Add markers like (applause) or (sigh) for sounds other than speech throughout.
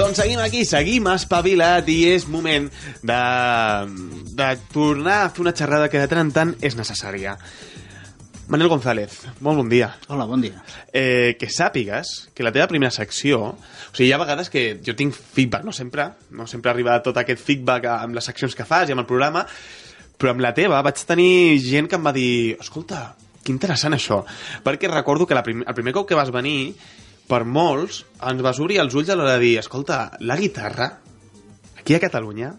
Doncs seguim aquí, seguim espavilat i és moment de, de tornar a fer una xerrada que de tant en tant és necessària. Manel González, molt bon dia. Hola, bon dia. Eh, que sàpigues que la teva primera secció... O sigui, hi ha vegades que jo tinc feedback, no sempre, no sempre arriba tot aquest feedback amb les seccions que fas i amb el programa, però amb la teva vaig tenir gent que em va dir escolta, que interessant això, perquè recordo que la prim el primer cop que vas venir per molts ens vas obrir els ulls a l'hora de dir escolta, la guitarra aquí a Catalunya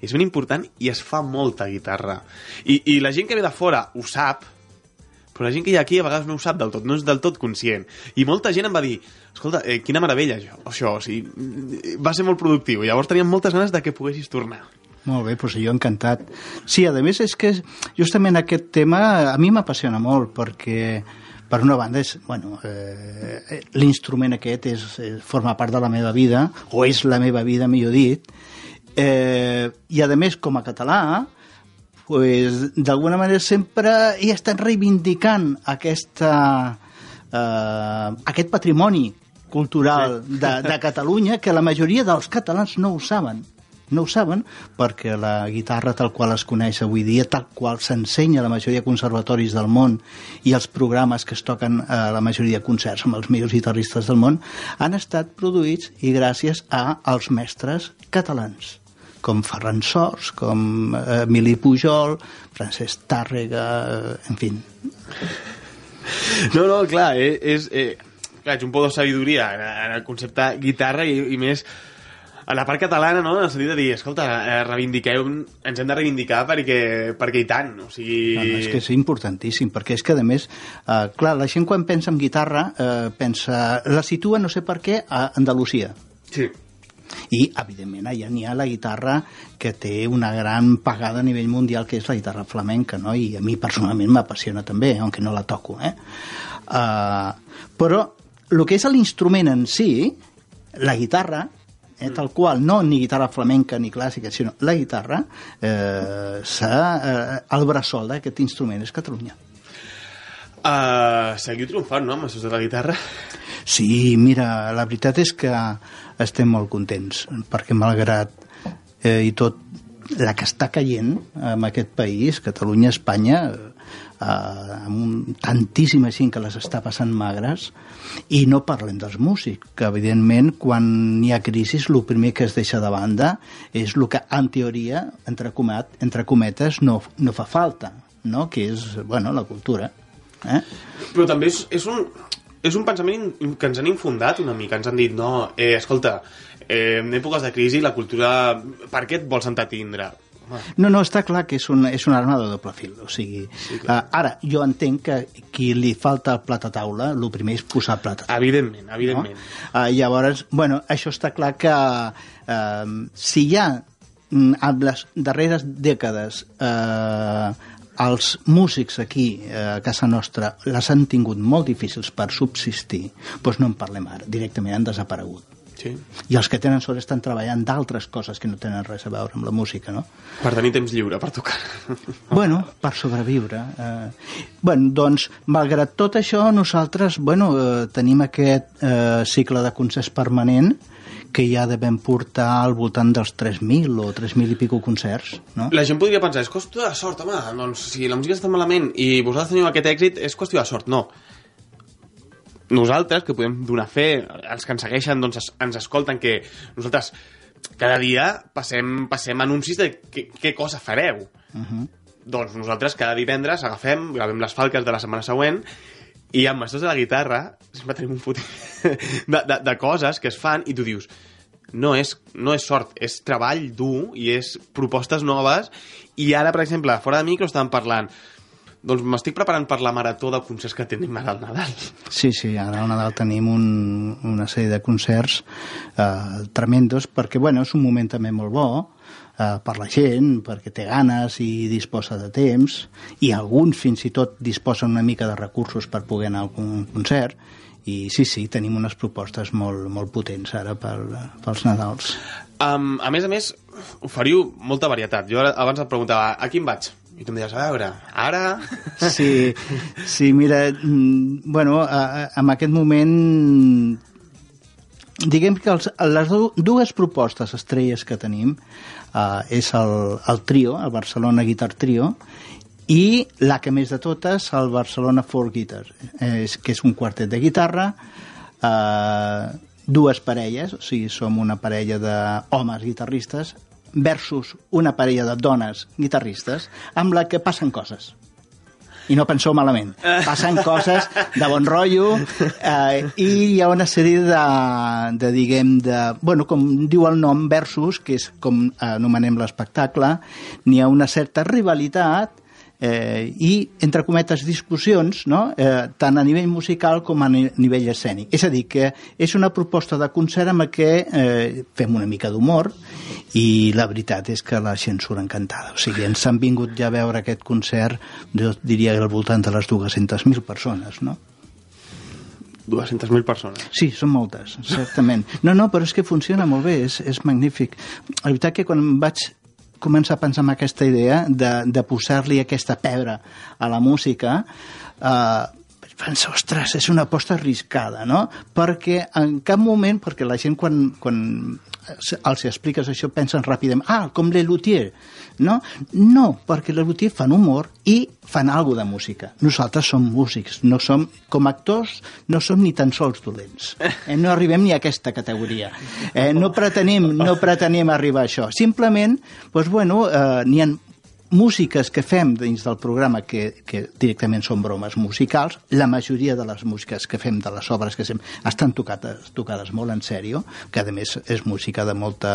és ben important i es fa molta guitarra i, i la gent que ve de fora ho sap però la gent que hi ha aquí a vegades no ho sap del tot, no és del tot conscient. I molta gent em va dir, escolta, eh, quina meravella això, això, o sigui, va ser molt productiu, i llavors teníem moltes ganes de que poguessis tornar. Molt bé, doncs jo encantat. Sí, a més és que justament aquest tema a mi m'apassiona molt perquè per una banda és, bueno, eh, l'instrument aquest és, és, forma part de la meva vida, o és la meva vida, millor dit, eh, i a més com a català pues, d'alguna manera sempre he estat reivindicant aquesta, eh, aquest patrimoni cultural sí. de, de Catalunya que la majoria dels catalans no ho saben no ho saben perquè la guitarra tal qual es coneix avui dia, tal qual s'ensenya a la majoria de conservatoris del món i els programes que es toquen a la majoria de concerts amb els millors guitarristes del món han estat produïts i gràcies a als mestres catalans com Ferran Sors, com eh, Emili Pujol, Francesc Tàrrega, eh, en fi. No, no, clar, eh, és, eh, clar, ets un poc de sabidoria en el concepte guitarra i, i més a la part catalana, no?, en el sentit de dir, escolta, eh, reivindiqueu, ens hem de reivindicar perquè, perquè i tant, o sigui... No, no, és que és importantíssim, perquè és que, a més, eh, clar, la gent quan pensa en guitarra, eh, pensa, la situa, no sé per què, a Andalusia. Sí i evidentment allà n'hi ha la guitarra que té una gran pagada a nivell mundial que és la guitarra flamenca no? i a mi personalment m'apassiona també aunque no la toco eh? uh, però el que és l'instrument en si la guitarra eh, tal qual, no ni guitarra flamenca ni clàssica, sinó la guitarra eh, eh, el bressol d'aquest instrument és Catalunya Uh, seguiu triomfant, no, amb això de la guitarra? Sí, mira, la veritat és que estem molt contents, perquè malgrat eh, i tot la que està caient en aquest país, Catalunya, Espanya, eh, amb tantíssima gent que les està passant magres, i no parlem dels músics, que evidentment quan hi ha crisi el primer que es deixa de banda és el que en teoria, entre, comet, entre cometes, no, no fa falta, no? que és bueno, la cultura. Eh? Però també és, és, un, és un pensament que ens han infundat una mica. Ens han dit, no, eh, escolta, eh, en èpoques de crisi la cultura... Per què et vols entretindre? No, no, està clar que és, un, és una arma de doble fil. O sigui, sí, uh, ara, jo entenc que qui li falta el plat a taula, el primer és posar plat a taula. Evidentment, evidentment. No? Uh, llavors, bueno, això està clar que uh, si hi ha mm, en les darreres dècades eh, els músics aquí eh, a casa nostra les han tingut molt difícils per subsistir, doncs no en parlem ara, directament han desaparegut. Sí. I els que tenen sort estan treballant d'altres coses que no tenen res a veure amb la música, no? Per tenir temps lliure, per tocar. Bueno, per sobreviure. Eh, bueno, doncs, malgrat tot això, nosaltres, bueno, eh, tenim aquest eh, cicle de concerts permanent que ja devem portar al voltant dels 3.000 o 3.000 i pico concerts, no? La gent podria pensar, és qüestió de sort, home, doncs si la música està malament i vosaltres teniu aquest èxit, és qüestió de sort. No. Nosaltres, que podem donar fe, els que ens segueixen, doncs ens escolten, que nosaltres cada dia passem, passem anuncis de què, cosa fareu. Uh -huh. Doncs nosaltres cada divendres agafem, gravem les falques de la setmana següent i amb això de la guitarra sempre tenim un fot (laughs) de, de, de coses que es fan i tu dius no és, no és sort, és treball dur i és propostes noves i ara, per exemple, fora de micro estàvem parlant doncs m'estic preparant per la marató de concerts que tenim ara al Nadal. Sí, sí, ara al Nadal tenim un, una sèrie de concerts eh, tremendos perquè, bueno, és un moment també molt bo, eh, per la gent, perquè té ganes i disposa de temps, i alguns fins i tot disposen una mica de recursos per poder anar a un concert, i sí, sí, tenim unes propostes molt, molt potents ara pel, pels Nadals. Um, a més a més, oferiu molta varietat. Jo abans et preguntava, a quin vaig? I tu em deies, a veure, ara... Sí, sí mira, mm, bueno, a, a, en aquest moment diguem que els, les dues propostes estrelles que tenim uh, és el, el trio, el Barcelona Guitar Trio, i la que més de totes, el Barcelona Four Guitar, és, que és un quartet de guitarra, eh, dues parelles, o sigui, som una parella d'homes guitarristes versus una parella de dones guitarristes amb la que passen coses i no penseu malament. Passen coses de bon rotllo eh, i hi ha una sèrie de, de diguem, de, bueno, com diu el nom, versus, que és com anomenem l'espectacle, n'hi ha una certa rivalitat eh, i, entre cometes, discussions, no? eh, tant a nivell musical com a nivell escènic. És a dir, que és una proposta de concert amb què eh, fem una mica d'humor i la veritat és que la gent surt encantada. O sigui, ens han vingut ja a veure aquest concert, jo diria al voltant de les 200.000 persones, no? 200.000 persones. Sí, són moltes, certament. No, no, però és que funciona molt bé, és, és magnífic. La veritat que quan vaig començar a pensar en aquesta idea de, de posar-li aquesta pebre a la música, eh, pensa, ostres, és una aposta arriscada, no? Perquè en cap moment, perquè la gent quan, quan els expliques això pensen ràpidament, ah, com l'Elutier, no? No, perquè l'Elutier fan humor i fan alguna de música. Nosaltres som músics, no som, com actors, no som ni tan sols dolents. Eh, no arribem ni a aquesta categoria. Eh, no pretenem, no pretenem arribar a això. Simplement, doncs, bueno, eh, n'hi ha músiques que fem dins del programa que, que directament són bromes musicals, la majoria de les músiques que fem de les obres que fem estan tocades, tocades molt en sèrio, que a més és música de molta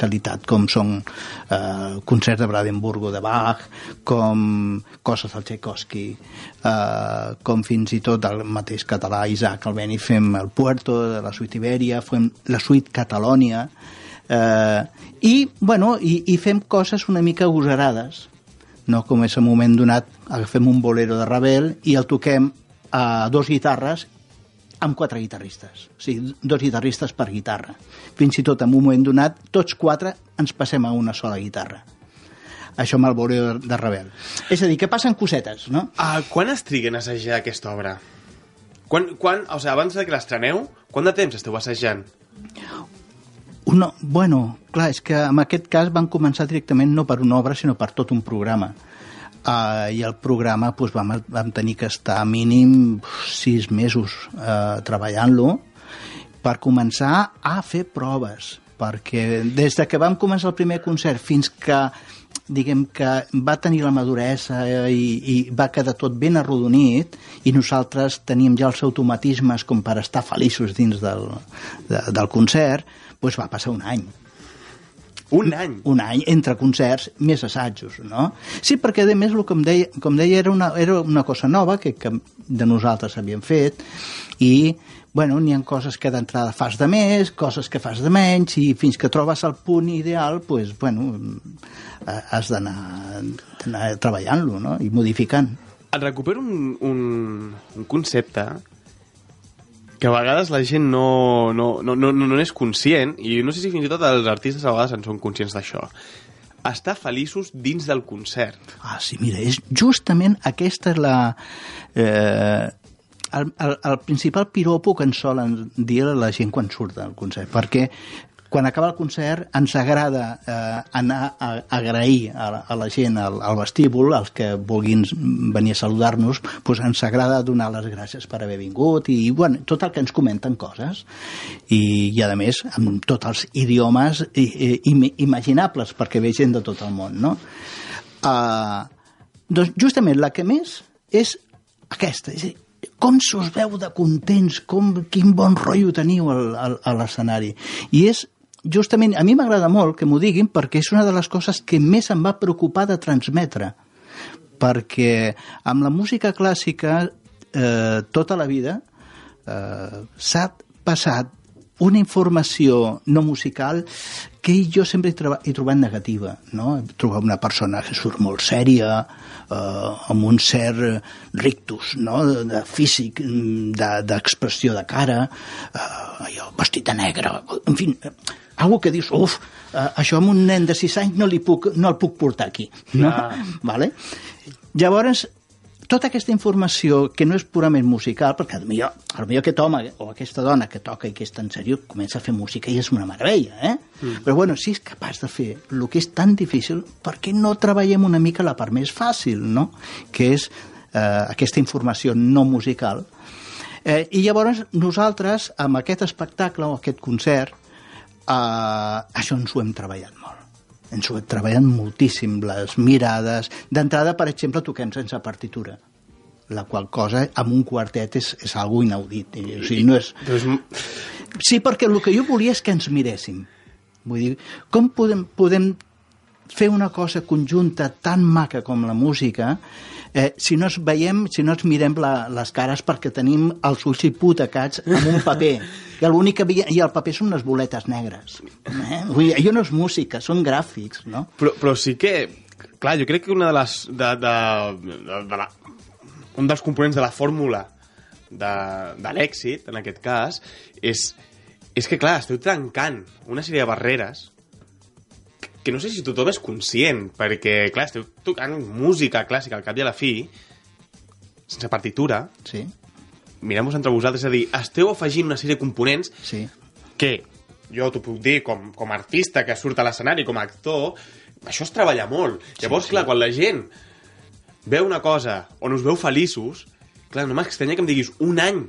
qualitat, com són eh, concerts de Brandenburgo de Bach, com coses del Tchaikovsky, eh, com fins i tot el mateix català Isaac Albeni fem el Puerto de la Suite Iberia, fem la Suite Catalònia, eh, i, bueno, i, i fem coses una mica agosarades no com és el moment donat agafem un bolero de Ravel i el toquem a dos guitarres amb quatre guitarristes, o sigui, dos guitarristes per guitarra. Fins i tot en un moment donat, tots quatre ens passem a una sola guitarra. Això amb el bolero de Ravel. És a dir, que passen cosetes, no? Uh, quan es triguen a assajar aquesta obra? Quan, quan, o sigui, abans de que l'estreneu, quant de temps esteu assajant? Una, bueno, clar, és que en aquest cas van començar directament no per una obra, sinó per tot un programa. Uh, I el programa doncs, vam, vam tenir que estar mínim sis mesos uh, treballant-lo per començar a fer proves, perquè des de que vam començar el primer concert fins que diguem que va tenir la maduresa i, i va quedar tot ben arrodonit i nosaltres teníem ja els automatismes com per estar feliços dins del, de, del concert, doncs va passar un any. Un any? Un any, entre concerts, més assajos, no? Sí, perquè, a més, el que em deia, com deia, era una, era una cosa nova que, que de nosaltres havíem fet i, bueno, n'hi ha coses que d'entrada fas de més, coses que fas de menys, i fins que trobes el punt ideal, pues, bueno, eh, has d'anar treballant-lo, no?, i modificant. Et recupero un, un, un concepte que a vegades la gent no, no, no, no, no és conscient, i no sé si fins i tot els artistes a vegades en són conscients d'això, estar feliços dins del concert. Ah, sí, mira, és justament aquesta és la... Eh, el, el, el principal piropo que ens solen dir la gent quan surt del concert, perquè quan acaba el concert ens agrada eh, anar a, agrair a la, a la gent al, al vestíbul, als que vulguin venir a saludar-nos, doncs ens agrada donar les gràcies per haver vingut i bueno, tot el que ens comenten coses i, i a més amb tots els idiomes i, i, imaginables perquè ve gent de tot el món no? Uh, doncs justament la que més és aquesta, és dir, com se us veu de contents, com, quin bon rotllo teniu al, al, a l'escenari. I és justament, a mi m'agrada molt que m'ho diguin perquè és una de les coses que més em va preocupar de transmetre. Perquè amb la música clàssica eh, tota la vida eh, s'ha passat una informació no musical que jo sempre he, trobat, he trobat negativa. No? He trobat una persona que surt molt sèria, eh, amb un cert rictus no? de, de físic, d'expressió de, de cara, eh, allò, vestit de negre, en fi, algo que dius, uf, uh, això amb un nen de 6 anys no, li puc, no el puc portar aquí. No? Ah. Vale? Llavors, tota aquesta informació que no és purament musical, perquè potser, potser aquest home o aquesta dona que toca i que és tan seriós comença a fer música i és una meravella, eh? Mm. Però bueno, si és capaç de fer el que és tan difícil, per què no treballem una mica la part més fàcil, no? Que és eh, aquesta informació no musical. Eh, I llavors nosaltres, amb aquest espectacle o aquest concert, eh, això ens ho hem treballat molt ens ho hem treballat moltíssim, les mirades. D'entrada, per exemple, toquem sense partitura la qual cosa amb un quartet és, és algo inaudit. O sigui, no és... Sí, perquè el que jo volia és que ens miréssim. Vull dir, com podem, podem fer una cosa conjunta tan maca com la música eh, si no es veiem, si no ens mirem la, les cares perquè tenim els ulls hipotecats amb un paper (laughs) i l'únic que havia, i el paper són unes boletes negres eh? Vull dir, allò no és música, són gràfics no? però, però sí que clar, jo crec que una de les de, de, de, de la, un dels components de la fórmula de, de l'èxit, en aquest cas, és, és que, clar, esteu trencant una sèrie de barreres que no sé si tothom és conscient, perquè, clar, esteu tocant música clàssica al cap i a la fi, sense partitura. Sí. Mirem-vos entre vosaltres, és a dir, esteu afegint una sèrie de components sí. que jo t'ho puc dir com, com a artista que surt a l'escenari, com a actor, això es treballa molt. Llavors, sí, sí. clar, quan la gent veu una cosa on us veu feliços, clar, no m'estranya que em diguis un any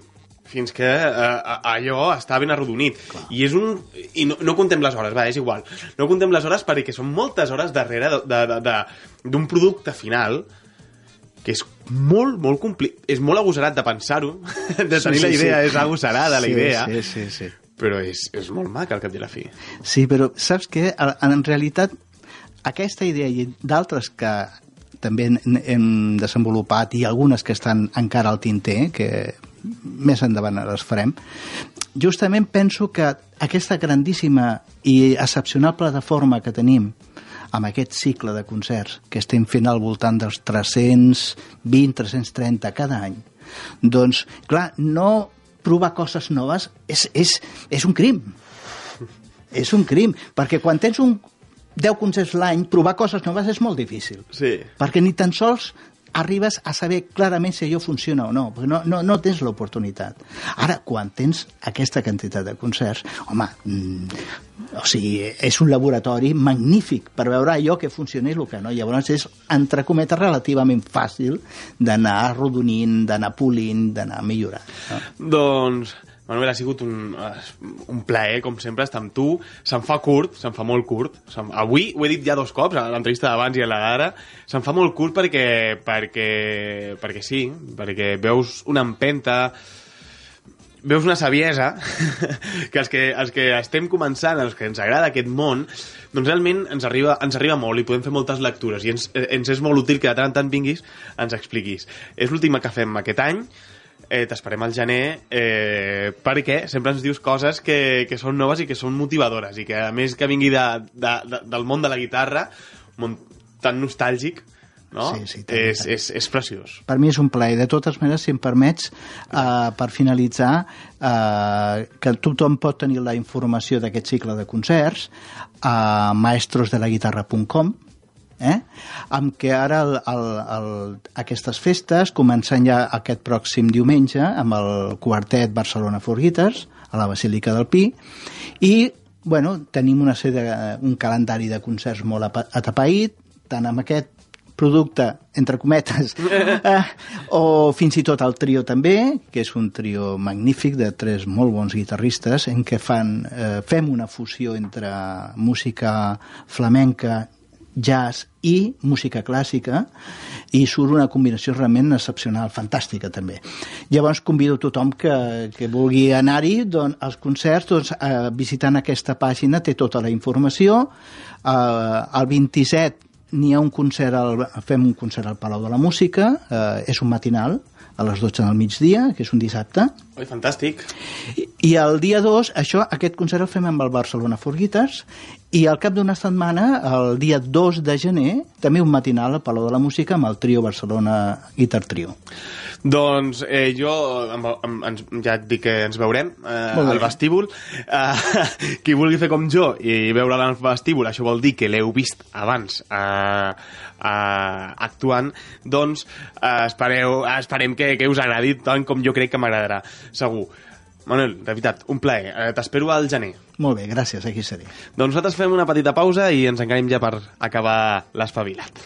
fins que eh, allò està ben arrodonit. Clar. I és un... I no, no contem les hores, va, és igual. No contem les hores perquè són moltes hores darrere d'un producte final que és molt, molt compli... és molt agosarat de pensar-ho, (laughs) de tenir sí, sí, la idea, sí. és agosarada la sí, idea. Sí, sí, sí. Però és, és molt maca al cap i la fi. Sí, però saps què? En realitat, aquesta idea i d'altres que també hem desenvolupat i algunes que estan encara al tinter, que més endavant les farem, justament penso que aquesta grandíssima i excepcional plataforma que tenim amb aquest cicle de concerts que estem fent al voltant dels 320, 330 cada any, doncs, clar, no provar coses noves és, és, és un crim. És un crim, perquè quan tens un 10 concerts l'any, provar coses noves és molt difícil. Sí. Perquè ni tan sols arribes a saber clarament si allò funciona o no, perquè no, no, no tens l'oportunitat. Ara, quan tens aquesta quantitat de concerts, home, mm, o sigui, és un laboratori magnífic per veure allò que funciona i el que no. Llavors és, entre cometes, relativament fàcil d'anar arrodonint, d'anar polint, d'anar millorant. No? Doncs Manuel, ha sigut un, un plaer, com sempre, estar amb tu. Se'n fa curt, se'n fa molt curt. Avui ho he dit ja dos cops, a l'entrevista d'abans i a la d'ara. Se'n fa molt curt perquè, perquè, perquè sí, perquè veus una empenta, veus una saviesa (laughs) que els, que els que estem començant, els que ens agrada aquest món, doncs realment ens arriba, ens arriba molt i podem fer moltes lectures i ens, ens és molt útil que de tant en tant vinguis ens expliquis. És l'última que fem aquest any, eh, t'esperem al gener eh, perquè sempre ens dius coses que, que són noves i que són motivadores i que a més que vingui de, de, de, del món de la guitarra món tan nostàlgic no? Sí, sí, tant, és, és, és preciós. Per mi és un plaer. De totes maneres, si em permets, eh, per finalitzar, eh, que tothom pot tenir la informació d'aquest cicle de concerts a maestrosdelaguitarra.com eh? amb què ara el, el, el, aquestes festes comencen ja aquest pròxim diumenge amb el quartet Barcelona for Guitars a la Basílica del Pi i bueno, tenim una sèrie de, un calendari de concerts molt atapeït tant amb aquest producte, entre cometes, (laughs) eh, o fins i tot el trio també, que és un trio magnífic de tres molt bons guitarristes en què fan, eh, fem una fusió entre música flamenca jazz i música clàssica i surt una combinació realment excepcional, fantàstica també. Llavors convido tothom que, que vulgui anar-hi doncs, als concerts, doncs, eh, visitant aquesta pàgina té tota la informació. Eh, el 27 n'hi ha un concert, al, fem un concert al Palau de la Música, eh, és un matinal, a les 12 del migdia, que és un dissabte. Oi, fantàstic. I, I el dia 2, això, aquest concert el fem amb el Barcelona for Guitars, i al cap d'una setmana, el dia 2 de gener, també un matinal al Palau de la Música amb el trio Barcelona Guitar Trio. Doncs eh, jo amb, amb, ens, ja et dic que ens veurem eh, al vestíbul. Eh, (laughs) qui vulgui fer com jo i veure al vestíbul, això vol dir que l'heu vist abans eh, eh, actuant, doncs eh, espereu, esperem que, que us agradi tant com jo crec que m'agradarà, segur. Manuel, de veritat, un plaer. Eh, T'espero al gener. Molt bé, gràcies, aquí seré. Doncs nosaltres fem una petita pausa i ens encarem ja per acabar l'espavilat.